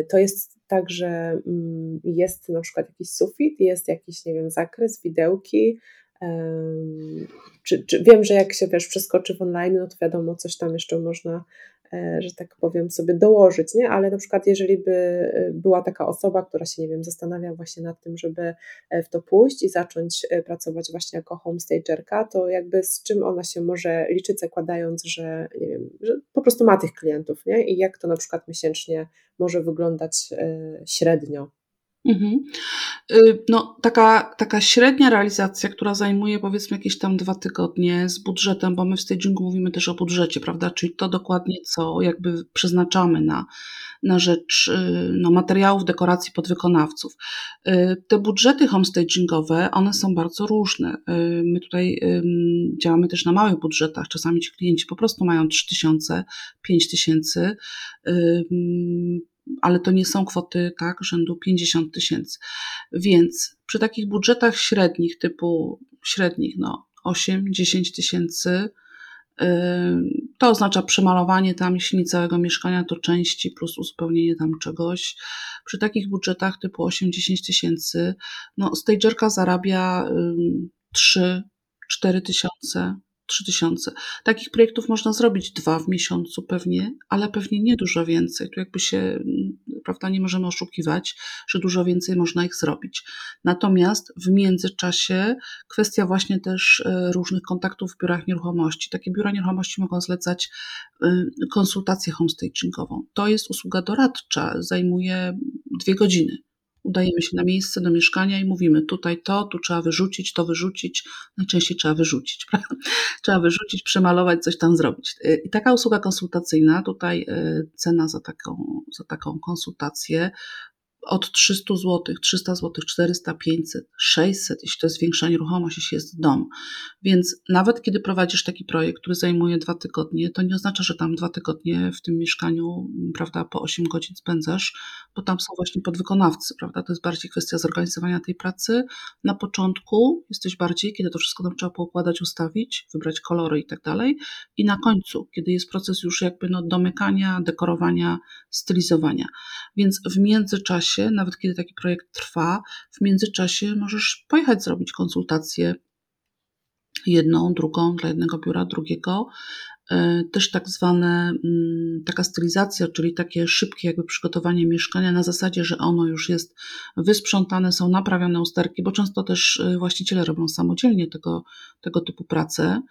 To jest tak, że mm, jest na przykład jakiś sufit, jest jakiś, nie wiem, zakres, widełki, czy, czy, wiem, że jak się wiesz, przeskoczy w online, no to wiadomo, coś tam jeszcze można E, że tak powiem, sobie dołożyć, nie? Ale na przykład, jeżeli by e, była taka osoba, która się, nie wiem, zastanawia właśnie nad tym, żeby e, w to pójść i zacząć pracować właśnie jako homestagerka, to jakby z czym ona się może liczyć, zakładając, że, nie wiem, że po prostu ma tych klientów, nie? I jak to na przykład miesięcznie może wyglądać średnio? Mhm. Y, no, taka, taka średnia realizacja, która zajmuje powiedzmy jakieś tam dwa tygodnie z budżetem, bo my w stagingu mówimy też o budżecie, prawda? Czyli to dokładnie, co jakby przeznaczamy na, na rzecz y, no, materiałów, dekoracji podwykonawców. Y, te budżety homestagingowe, one są bardzo różne. My tutaj działamy też na małych budżetach. Czasami ci klienci po prostu mają 3000, 5000 ale to nie są kwoty tak, rzędu 50 tysięcy. Więc przy takich budżetach średnich, typu średnich, no 8-10 tysięcy, to oznacza przemalowanie tam, jeśli nie całego mieszkania, to części plus uzupełnienie tam czegoś. Przy takich budżetach typu 8-10 tysięcy, no stagerka zarabia 3-4 tysiące 3000. Takich projektów można zrobić dwa w miesiącu pewnie, ale pewnie nie dużo więcej. Tu jakby się, mm, prawda, nie możemy oszukiwać, że dużo więcej można ich zrobić. Natomiast w międzyczasie kwestia właśnie też e, różnych kontaktów w biurach nieruchomości. Takie biura nieruchomości mogą zlecać e, konsultację homestagingową. To jest usługa doradcza, zajmuje dwie godziny udajemy się na miejsce do mieszkania i mówimy tutaj to, tu trzeba wyrzucić, to wyrzucić, najczęściej trzeba wyrzucić, prawda? Trzeba wyrzucić, przemalować, coś tam zrobić. Y, I taka usługa konsultacyjna, tutaj y, cena za taką, za taką konsultację od 300 zł, 300 zł, 400, 500, 600, jeśli to jest większa nieruchomość, jeśli jest dom. Więc nawet kiedy prowadzisz taki projekt, który zajmuje dwa tygodnie, to nie oznacza, że tam dwa tygodnie w tym mieszkaniu, prawda, po 8 godzin spędzasz, bo tam są właśnie podwykonawcy, prawda? To jest bardziej kwestia zorganizowania tej pracy. Na początku jesteś bardziej, kiedy to wszystko tam trzeba poukładać, ustawić, wybrać kolory i tak dalej. I na końcu, kiedy jest proces już jakby no domykania, dekorowania, stylizowania. Więc w międzyczasie, nawet kiedy taki projekt trwa, w międzyczasie możesz pojechać zrobić konsultację jedną, drugą, dla jednego biura, drugiego. E, też tak zwane, mm, taka stylizacja, czyli takie szybkie jakby przygotowanie mieszkania na zasadzie, że ono już jest wysprzątane, są naprawione usterki, bo często też e, właściciele robią samodzielnie tego, tego typu prace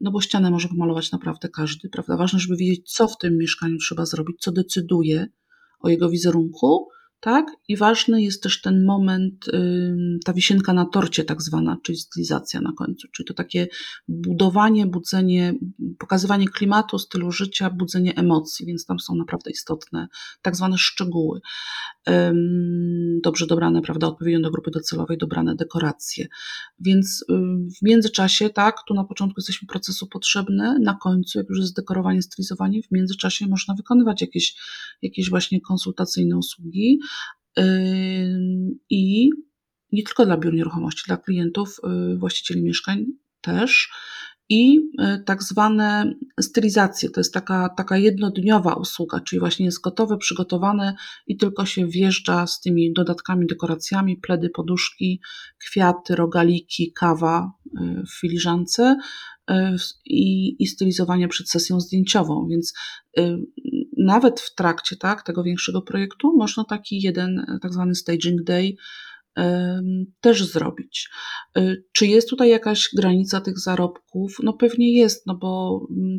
no bo ścianę może pomalować naprawdę każdy, prawda? Ważne, żeby wiedzieć, co w tym mieszkaniu trzeba zrobić, co decyduje o jego wizerunku, tak? I ważny jest też ten moment, ta wisienka na torcie, tak zwana, czyli stylizacja na końcu, czyli to takie budowanie, budzenie, pokazywanie klimatu, stylu życia, budzenie emocji, więc tam są naprawdę istotne tak zwane szczegóły. Dobrze dobrane, prawda, odpowiednio do grupy docelowej, dobrane dekoracje. Więc w międzyczasie, tak, tu na początku jesteśmy procesu potrzebne, na końcu, jak już jest dekorowanie, stylizowanie, w międzyczasie można wykonywać jakieś, jakieś właśnie konsultacyjne usługi, i nie tylko dla biur nieruchomości, dla klientów, y, właścicieli mieszkań też. I y, tak zwane stylizacje, to jest taka, taka jednodniowa usługa, czyli właśnie jest gotowe, przygotowane i tylko się wjeżdża z tymi dodatkami, dekoracjami, pledy, poduszki, kwiaty, rogaliki, kawa y, w filiżance i, i stylizowanie przed sesją zdjęciową. Więc nawet w trakcie tak, tego większego projektu można taki jeden tak zwany staging day też zrobić. E, czy jest tutaj jakaś granica tych zarobków? No pewnie jest, no bo mm,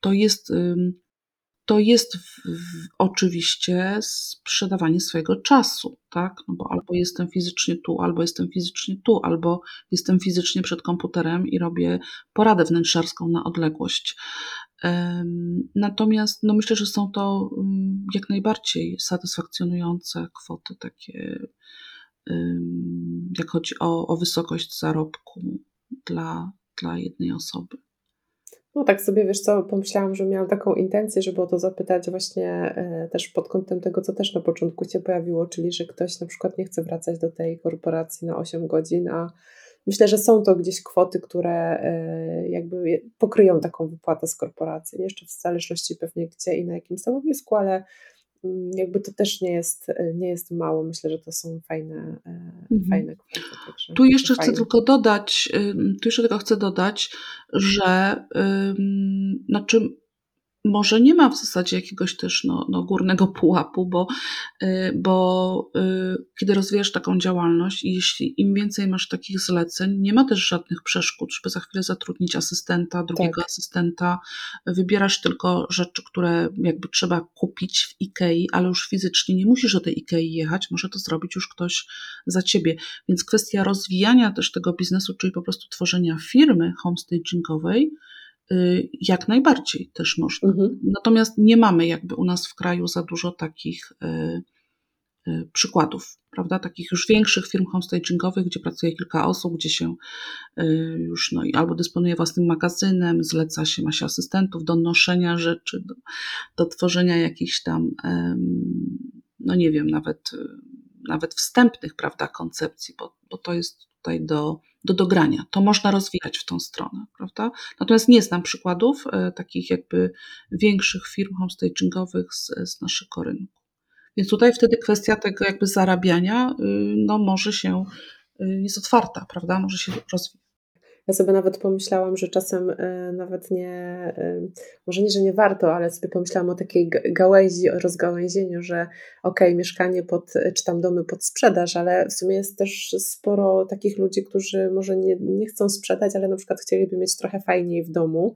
to jest, to jest w, w, oczywiście sprzedawanie swojego czasu, tak? No bo albo jestem fizycznie tu, albo jestem fizycznie tu, albo jestem fizycznie przed komputerem i robię poradę wnętrzarską na odległość. Natomiast no myślę, że są to mm, jak najbardziej satysfakcjonujące kwoty, takie jak chodzi o, o wysokość zarobku dla, dla jednej osoby. No tak sobie, wiesz co, pomyślałam, że miałam taką intencję, żeby o to zapytać właśnie e, też pod kątem tego, co też na początku się pojawiło, czyli że ktoś na przykład nie chce wracać do tej korporacji na 8 godzin, a Myślę, że są to gdzieś kwoty, które e, jakby pokryją taką wypłatę z korporacji. Jeszcze w zależności pewnie gdzie i na jakim stanowisku, ale jakby to też nie jest, e, nie jest mało. Myślę, że to są fajne, e, mhm. fajne kwoty. Także tu jeszcze chcę tylko dodać, tu jeszcze tylko chcę dodać, że znaczy może nie ma w zasadzie jakiegoś też no, no górnego pułapu, bo, y, bo y, kiedy rozwijasz taką działalność i jeśli im więcej masz takich zleceń, nie ma też żadnych przeszkód, żeby za chwilę zatrudnić asystenta, drugiego tak. asystenta. Wybierasz tylko rzeczy, które jakby trzeba kupić w Ikei, ale już fizycznie nie musisz do tej Ikei jechać, może to zrobić już ktoś za ciebie. Więc kwestia rozwijania też tego biznesu, czyli po prostu tworzenia firmy homestagingowej, jak najbardziej też można. Mhm. Natomiast nie mamy jakby u nas w kraju za dużo takich y, y, przykładów, prawda? Takich już większych firm homestagingowych, gdzie pracuje kilka osób, gdzie się już no, albo dysponuje własnym magazynem, zleca się, ma się asystentów do noszenia rzeczy, do, do tworzenia jakichś tam, no nie wiem, nawet, nawet wstępnych, prawda, koncepcji, bo, bo to jest tutaj do, do dogrania. To można rozwijać w tą stronę, prawda? Natomiast nie znam przykładów e, takich jakby większych firm homestagingowych z, z naszego rynku. Więc tutaj wtedy kwestia tego jakby zarabiania y, no może się, y, jest otwarta, prawda? Może się rozwijać. Ja sobie nawet pomyślałam, że czasem e, nawet nie, e, może nie, że nie warto, ale sobie pomyślałam o takiej gałęzi, o rozgałęzieniu, że okej, okay, mieszkanie pod, czy tam domy pod sprzedaż, ale w sumie jest też sporo takich ludzi, którzy może nie, nie chcą sprzedać, ale na przykład chcieliby mieć trochę fajniej w domu.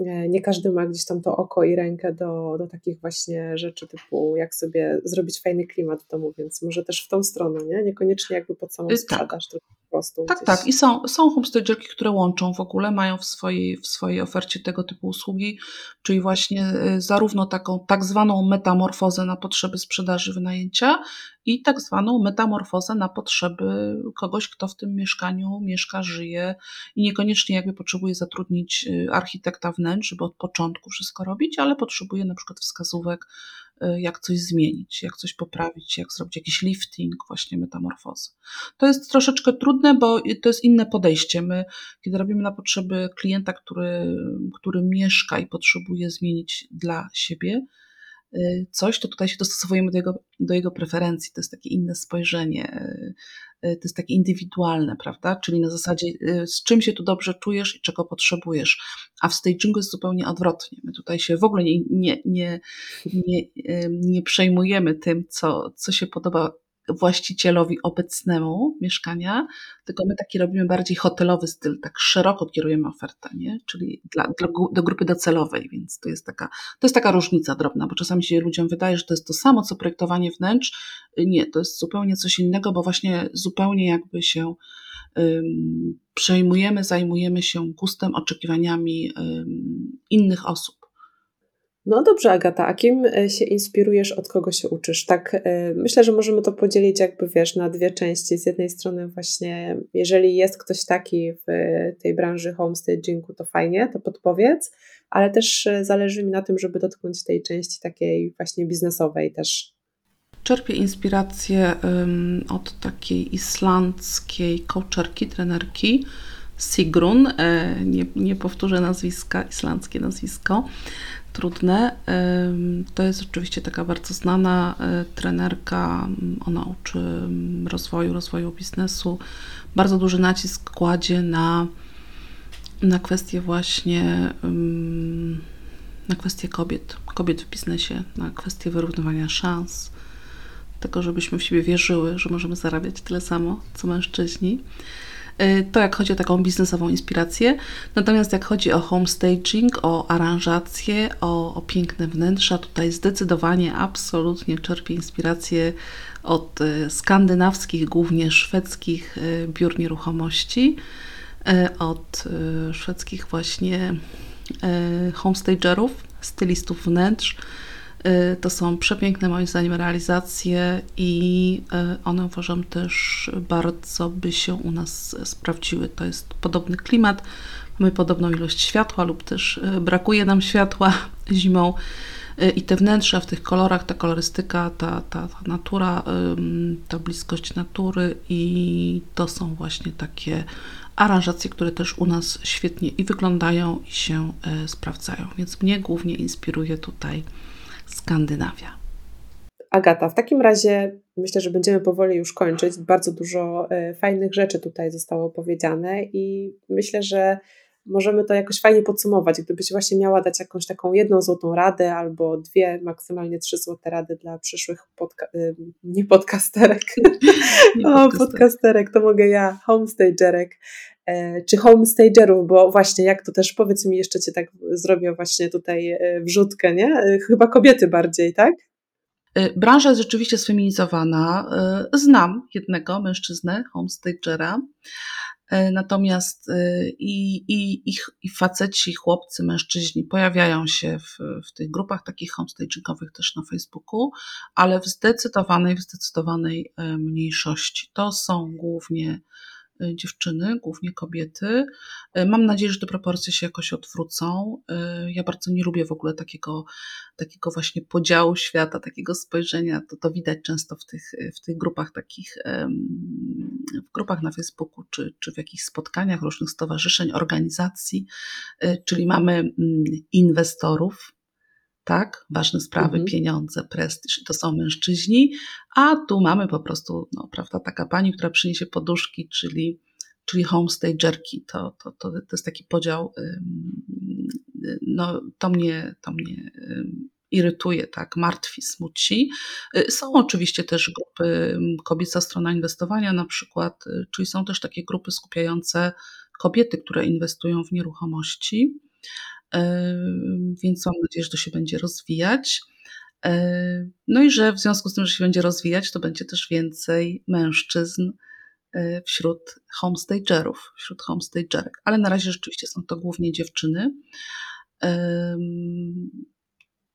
E, nie każdy ma gdzieś tam to oko i rękę do, do takich właśnie rzeczy typu jak sobie zrobić fajny klimat w domu, więc może też w tą stronę, nie? Niekoniecznie jakby pod samą tak. sprzedaż, tak. Prostu. Tak, gdzieś. tak. I są, są homestagerki, które łączą w ogóle, mają w swojej, w swojej ofercie tego typu usługi, czyli właśnie y, zarówno taką tak zwaną metamorfozę na potrzeby sprzedaży wynajęcia i tak zwaną metamorfozę na potrzeby kogoś, kto w tym mieszkaniu mieszka, żyje i niekoniecznie jakby potrzebuje zatrudnić y, architekta wnętrz, żeby od początku wszystko robić, ale potrzebuje na przykład wskazówek, jak coś zmienić, jak coś poprawić, jak zrobić jakiś lifting, właśnie metamorfozę. To jest troszeczkę trudne, bo to jest inne podejście. My, kiedy robimy na potrzeby klienta, który, który mieszka i potrzebuje zmienić dla siebie, Y, coś, to tutaj się dostosowujemy do jego, do jego preferencji. To jest takie inne spojrzenie, y, y, to jest takie indywidualne, prawda? Czyli na zasadzie, z czym się tu dobrze czujesz i czego potrzebujesz. A w stagingu jest zupełnie odwrotnie. My tutaj się w ogóle nie, nie, nie, nie, nie przejmujemy tym, co, co się podoba właścicielowi obecnemu mieszkania, tylko my taki robimy bardziej hotelowy styl, tak szeroko kierujemy ofertę, nie? czyli dla, dla, do grupy docelowej, więc to jest, taka, to jest taka różnica drobna, bo czasami się ludziom wydaje, że to jest to samo, co projektowanie wnętrz. Nie, to jest zupełnie coś innego, bo właśnie zupełnie jakby się przejmujemy, zajmujemy się gustem, oczekiwaniami innych osób. No dobrze, Agata, a kim e, się inspirujesz, od kogo się uczysz? Tak, e, myślę, że możemy to podzielić jakby, wiesz, na dwie części. Z jednej strony właśnie, jeżeli jest ktoś taki w tej branży homestagingu, to fajnie, to podpowiedz, ale też e, zależy mi na tym, żeby dotknąć tej części takiej właśnie biznesowej też. Czerpię inspirację um, od takiej islandzkiej coacherki, trenerki, Sigrun, nie, nie powtórzę nazwiska, islandzkie nazwisko, trudne. To jest oczywiście taka bardzo znana e, trenerka. Ona uczy rozwoju, rozwoju biznesu. Bardzo duży nacisk kładzie na, na kwestie właśnie na kwestie kobiet, kobiet w biznesie, na kwestie wyrównywania szans, tego, żebyśmy w siebie wierzyły, że możemy zarabiać tyle samo, co mężczyźni. Y, to jak chodzi o taką biznesową inspirację. Natomiast jak chodzi o homestaging, o aranżację, o, o piękne wnętrza, tutaj zdecydowanie, absolutnie czerpię inspirację od y, skandynawskich, głównie szwedzkich y, biur nieruchomości, od szwedzkich właśnie homestagerów, stylistów wnętrz, to są przepiękne moim zdaniem realizacje i y, one uważam też bardzo by się u nas sprawdziły. To jest podobny klimat, mamy podobną ilość światła lub też y, brakuje nam światła zimą i te wnętrza w tych kolorach, ta kolorystyka, ta, ta, ta natura, ta bliskość natury i to są właśnie takie aranżacje, które też u nas świetnie i wyglądają i się sprawdzają. Więc mnie głównie inspiruje tutaj Skandynawia. Agata, w takim razie myślę, że będziemy powoli już kończyć. Bardzo dużo e, fajnych rzeczy tutaj zostało powiedziane i myślę, że możemy to jakoś fajnie podsumować. Gdybyś właśnie miała dać jakąś taką jedną złotą radę albo dwie, maksymalnie trzy złote rady dla przyszłych podca e, nie podcasterek, nie o, podcasterek to mogę ja, homestagerek, czy homestagerów, bo właśnie jak to też, powiedz mi jeszcze Cię tak zrobię właśnie tutaj e, wrzutkę, nie? E, chyba kobiety bardziej, tak? Branża jest rzeczywiście sfeminizowana. Znam jednego mężczyznę, homestagera, natomiast i, i, i, i faceci, chłopcy, mężczyźni pojawiają się w, w tych grupach takich homestagingowych też na Facebooku, ale w zdecydowanej, w zdecydowanej mniejszości. To są głównie dziewczyny, głównie kobiety. Y, mam nadzieję, że te proporcje się jakoś odwrócą. Y, ja bardzo nie lubię w ogóle takiego, takiego właśnie podziału świata, takiego spojrzenia. To, to widać często w tych, w tych grupach takich, w grupach na Facebooku, czy, czy w jakichś spotkaniach różnych stowarzyszeń, organizacji, czyli mamy mm, inwestorów, tak? Ważne sprawy, mhm. pieniądze, prestiż, to są mężczyźni, a tu mamy po prostu, no, prawda, taka pani, która przyniesie poduszki, czyli, czyli homestagerki. To, to, to, to jest taki podział, no, to mnie, to mnie irytuje, tak, martwi, smuci. Y, są oczywiście też grupy kobieca strona inwestowania na przykład, y, czyli są też takie grupy skupiające kobiety, które inwestują w nieruchomości więc mam nadzieję, że to się będzie rozwijać. No i że w związku z tym, że się będzie rozwijać, to będzie też więcej mężczyzn wśród homestagerów, wśród homestagerek. Ale na razie rzeczywiście są to głównie dziewczyny.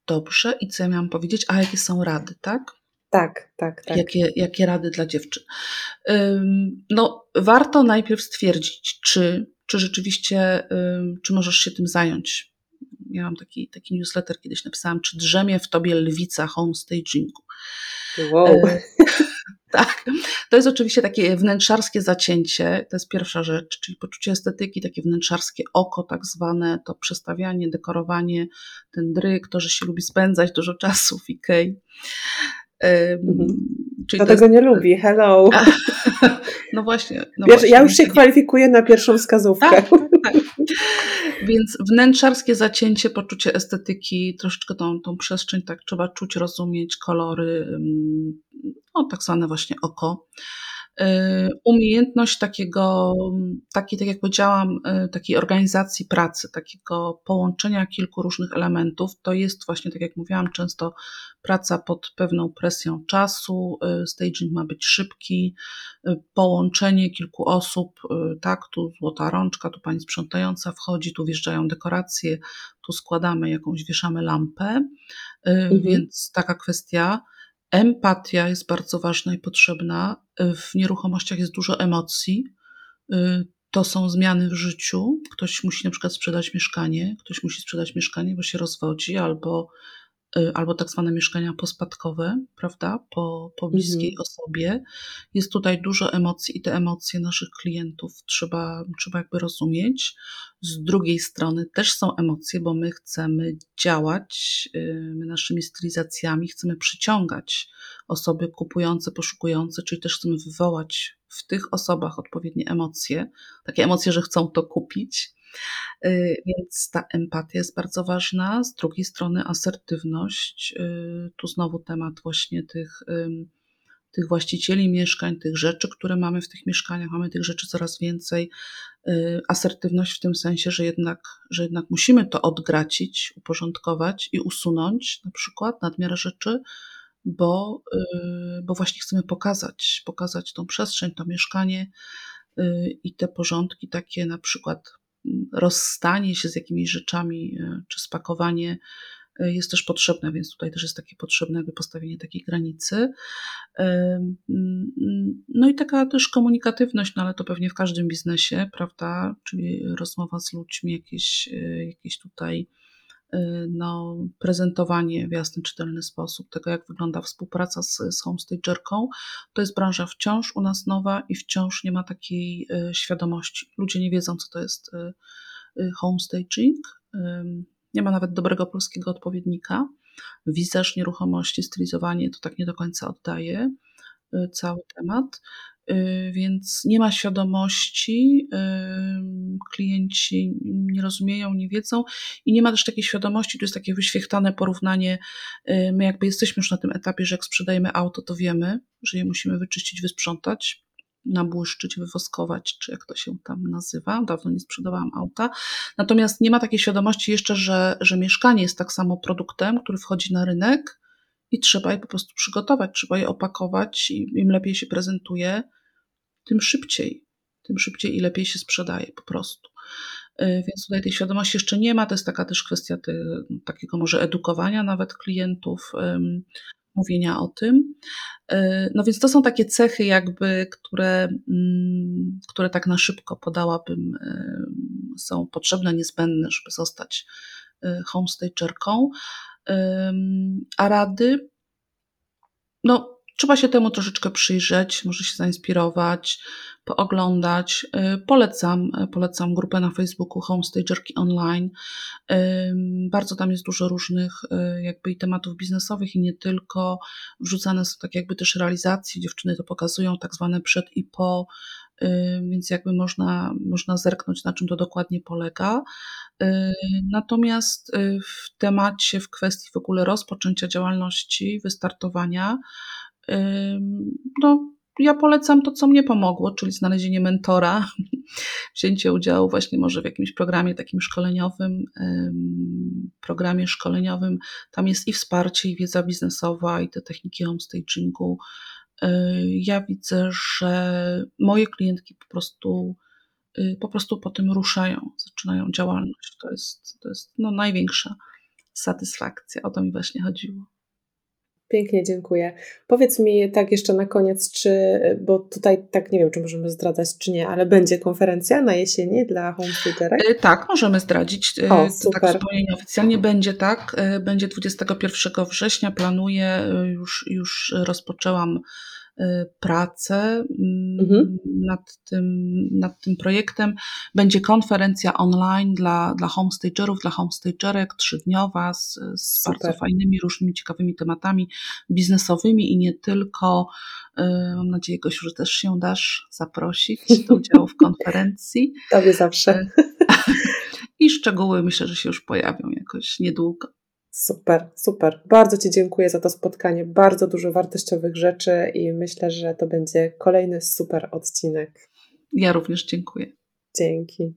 Dobrze, i co ja miałam powiedzieć? A jakie są rady, tak? Tak, tak, tak. Jakie, jakie rady dla dziewczyn? No, warto najpierw stwierdzić, czy, czy rzeczywiście, czy możesz się tym zająć. Miałam taki, taki newsletter kiedyś napisałam, czy drzemie w tobie lwica homestagingu. Wow. E, tak. To jest oczywiście takie wnętrzarskie zacięcie, to jest pierwsza rzecz, czyli poczucie estetyki, takie wnętrzarskie oko tak zwane, to przestawianie, dekorowanie, ten dryk, to, że się lubi spędzać dużo czasu w Ikei. Mhm. Czyli Kto tego jest... nie lubi? Hello. No właśnie. No Wiesz, właśnie. Ja już się kwalifikuję na pierwszą wskazówkę. Tak, tak, tak. Więc wnętrzarskie zacięcie, poczucie estetyki, troszeczkę tą, tą przestrzeń tak trzeba czuć, rozumieć, kolory, no, tak zwane właśnie oko. Y, umiejętność takiego, takiej, tak jak powiedziałam, y, takiej organizacji pracy, takiego połączenia kilku różnych elementów, to jest właśnie, tak jak mówiłam, często praca pod pewną presją czasu, y, staging ma być szybki, połączenie kilku osób, tak, tu złota rączka, tu pani sprzątająca wchodzi, tu wjeżdżają dekoracje, tu składamy jakąś, wieszamy lampę, mhm. więc taka kwestia. Empatia jest bardzo ważna i potrzebna. W nieruchomościach jest dużo emocji. To są zmiany w życiu. Ktoś musi na przykład sprzedać mieszkanie, ktoś musi sprzedać mieszkanie, bo się rozwodzi, albo Y, albo tak zwane mieszkania pospadkowe, prawda, po, po bliskiej mhm. osobie. Jest tutaj dużo emocji i te emocje naszych klientów trzeba, trzeba jakby rozumieć. Z drugiej strony też są emocje, bo my chcemy działać, y, my naszymi stylizacjami chcemy przyciągać osoby kupujące, poszukujące, czyli też chcemy wywołać w tych osobach odpowiednie emocje, takie emocje, że chcą to kupić. Y, więc ta empatia jest bardzo ważna. Z drugiej strony asertywność. Y, tu znowu temat właśnie tych, tych właścicieli mieszkań, tych rzeczy, które mamy w tych mieszkaniach. Mamy tych rzeczy coraz więcej. Y, asertywność w tym sensie, że jednak, że jednak musimy to odgracić, uporządkować i usunąć na przykład nadmiar rzeczy, bo, bo właśnie chcemy pokazać, pokazać tą przestrzeń, to mieszkanie i te porządki takie na przykład rozstanie się z jakimiś rzeczami e, czy spakowanie e, jest też potrzebne, więc tutaj też jest takie potrzebne jakby postawienie takiej granicy. E, no i taka też komunikatywność, no ale to pewnie w każdym biznesie, prawda, czyli rozmowa z ludźmi, jakieś, jakieś tutaj no, prezentowanie w jasny, czytelny sposób tego, jak wygląda współpraca z, z homestagerką. To jest branża wciąż u nas nowa i wciąż nie ma takiej e, świadomości. Ludzie nie wiedzą, co to jest e, homestaging. Nie ma nawet dobrego polskiego odpowiednika. Wizaż nieruchomości, stylizowanie to tak nie do końca oddaje cały temat. Y, więc nie ma świadomości, y, klienci nie rozumieją, nie wiedzą i nie ma też takiej świadomości, tu jest takie wyświechtane porównanie, y, my jakby jesteśmy już na tym etapie, że jak sprzedajemy auto, to wiemy, że je musimy wyczyścić, wysprzątać, nabłyszczyć, wywoskować, czy jak to się tam nazywa. Dawno nie sprzedawałam auta. Natomiast nie ma takiej świadomości jeszcze, że, że mieszkanie jest tak samo produktem, który wchodzi na rynek i trzeba je po prostu przygotować, trzeba je opakować i im lepiej się prezentuje, tym szybciej, tym szybciej i lepiej się sprzedaje po prostu. E, więc tutaj tej świadomości jeszcze nie ma. To jest taka też kwestia te, takiego może edukowania nawet klientów, um, mówienia o tym. E, no więc to są takie cechy, jakby, które, um, które tak na szybko podałabym, są potrzebne, niezbędne, żeby zostać e, homestagerką. A rady, no Trzeba się temu troszeczkę przyjrzeć, może się zainspirować, pooglądać. Y, polecam, y, polecam grupę na Facebooku Homestagerki Online. Bardzo tam jest dużo różnych y, jakby i tematów biznesowych i nie tylko. Wrzucane są tak jakby też realizacje, dziewczyny to pokazują, tak zwane przed i po, więc jakby można, można zerknąć na czym to dokładnie polega. Natomiast w temacie, w kwestii w ogóle rozpoczęcia działalności, wystartowania, no, ja polecam to, co mnie pomogło, czyli znalezienie mentora, wzięcie udziału właśnie może w jakimś programie takim szkoleniowym, programie szkoleniowym. Tam jest i wsparcie, i wiedza biznesowa, i te techniki homestagingu. ja widzę, że moje klientki po prostu, po prostu po tym ruszają, zaczynają działalność. To jest, to jest no, największa satysfakcja. O to mi właśnie chodziło. Pięknie, dziękuję. Powiedz mi tak jeszcze na koniec, czy, bo tutaj tak nie wiem, czy możemy zdradzać, czy nie, ale będzie konferencja na jesieni dla homestagerek? E, tak, możemy zdradzić. E, o, tak super. Tak zupełnie nieoficjalnie będzie tak. E, będzie 21 września. Planuję, już, już rozpoczęłam pracę mm, mhm. nad, tym, nad tym projektem. Będzie konferencja online dla, dla homestagerów, dla homestagerek, trzydniowa z, z bardzo fajnymi, różnymi ciekawymi tematami biznesowymi i nie tylko. Y, mam nadzieję, Gosiu, że też się dasz zaprosić do udziału w konferencji. Tobie zawsze. Y, I szczegóły myślę, że się już pojawią jakoś niedługo. Super, super. Bardzo Ci dziękuję za to spotkanie. Bardzo dużo wartościowych rzeczy i myślę, że to będzie kolejny super odcinek. Ja również dziękuję. Dzięki.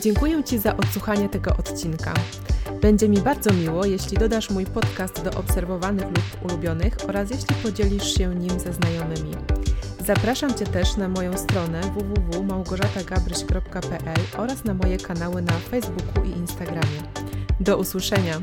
Dziękuję Ci za odsłuchanie tego odcinka. Będzie mi bardzo miło, jeśli dodasz mój podcast do obserwowanych lub ulubionych oraz jeśli podzielisz się nim ze znajomymi. Zapraszam Cię też na moją stronę www.małgorzatagabryś.pl oraz na moje kanały na Facebooku i Instagramie. Do usłyszenia!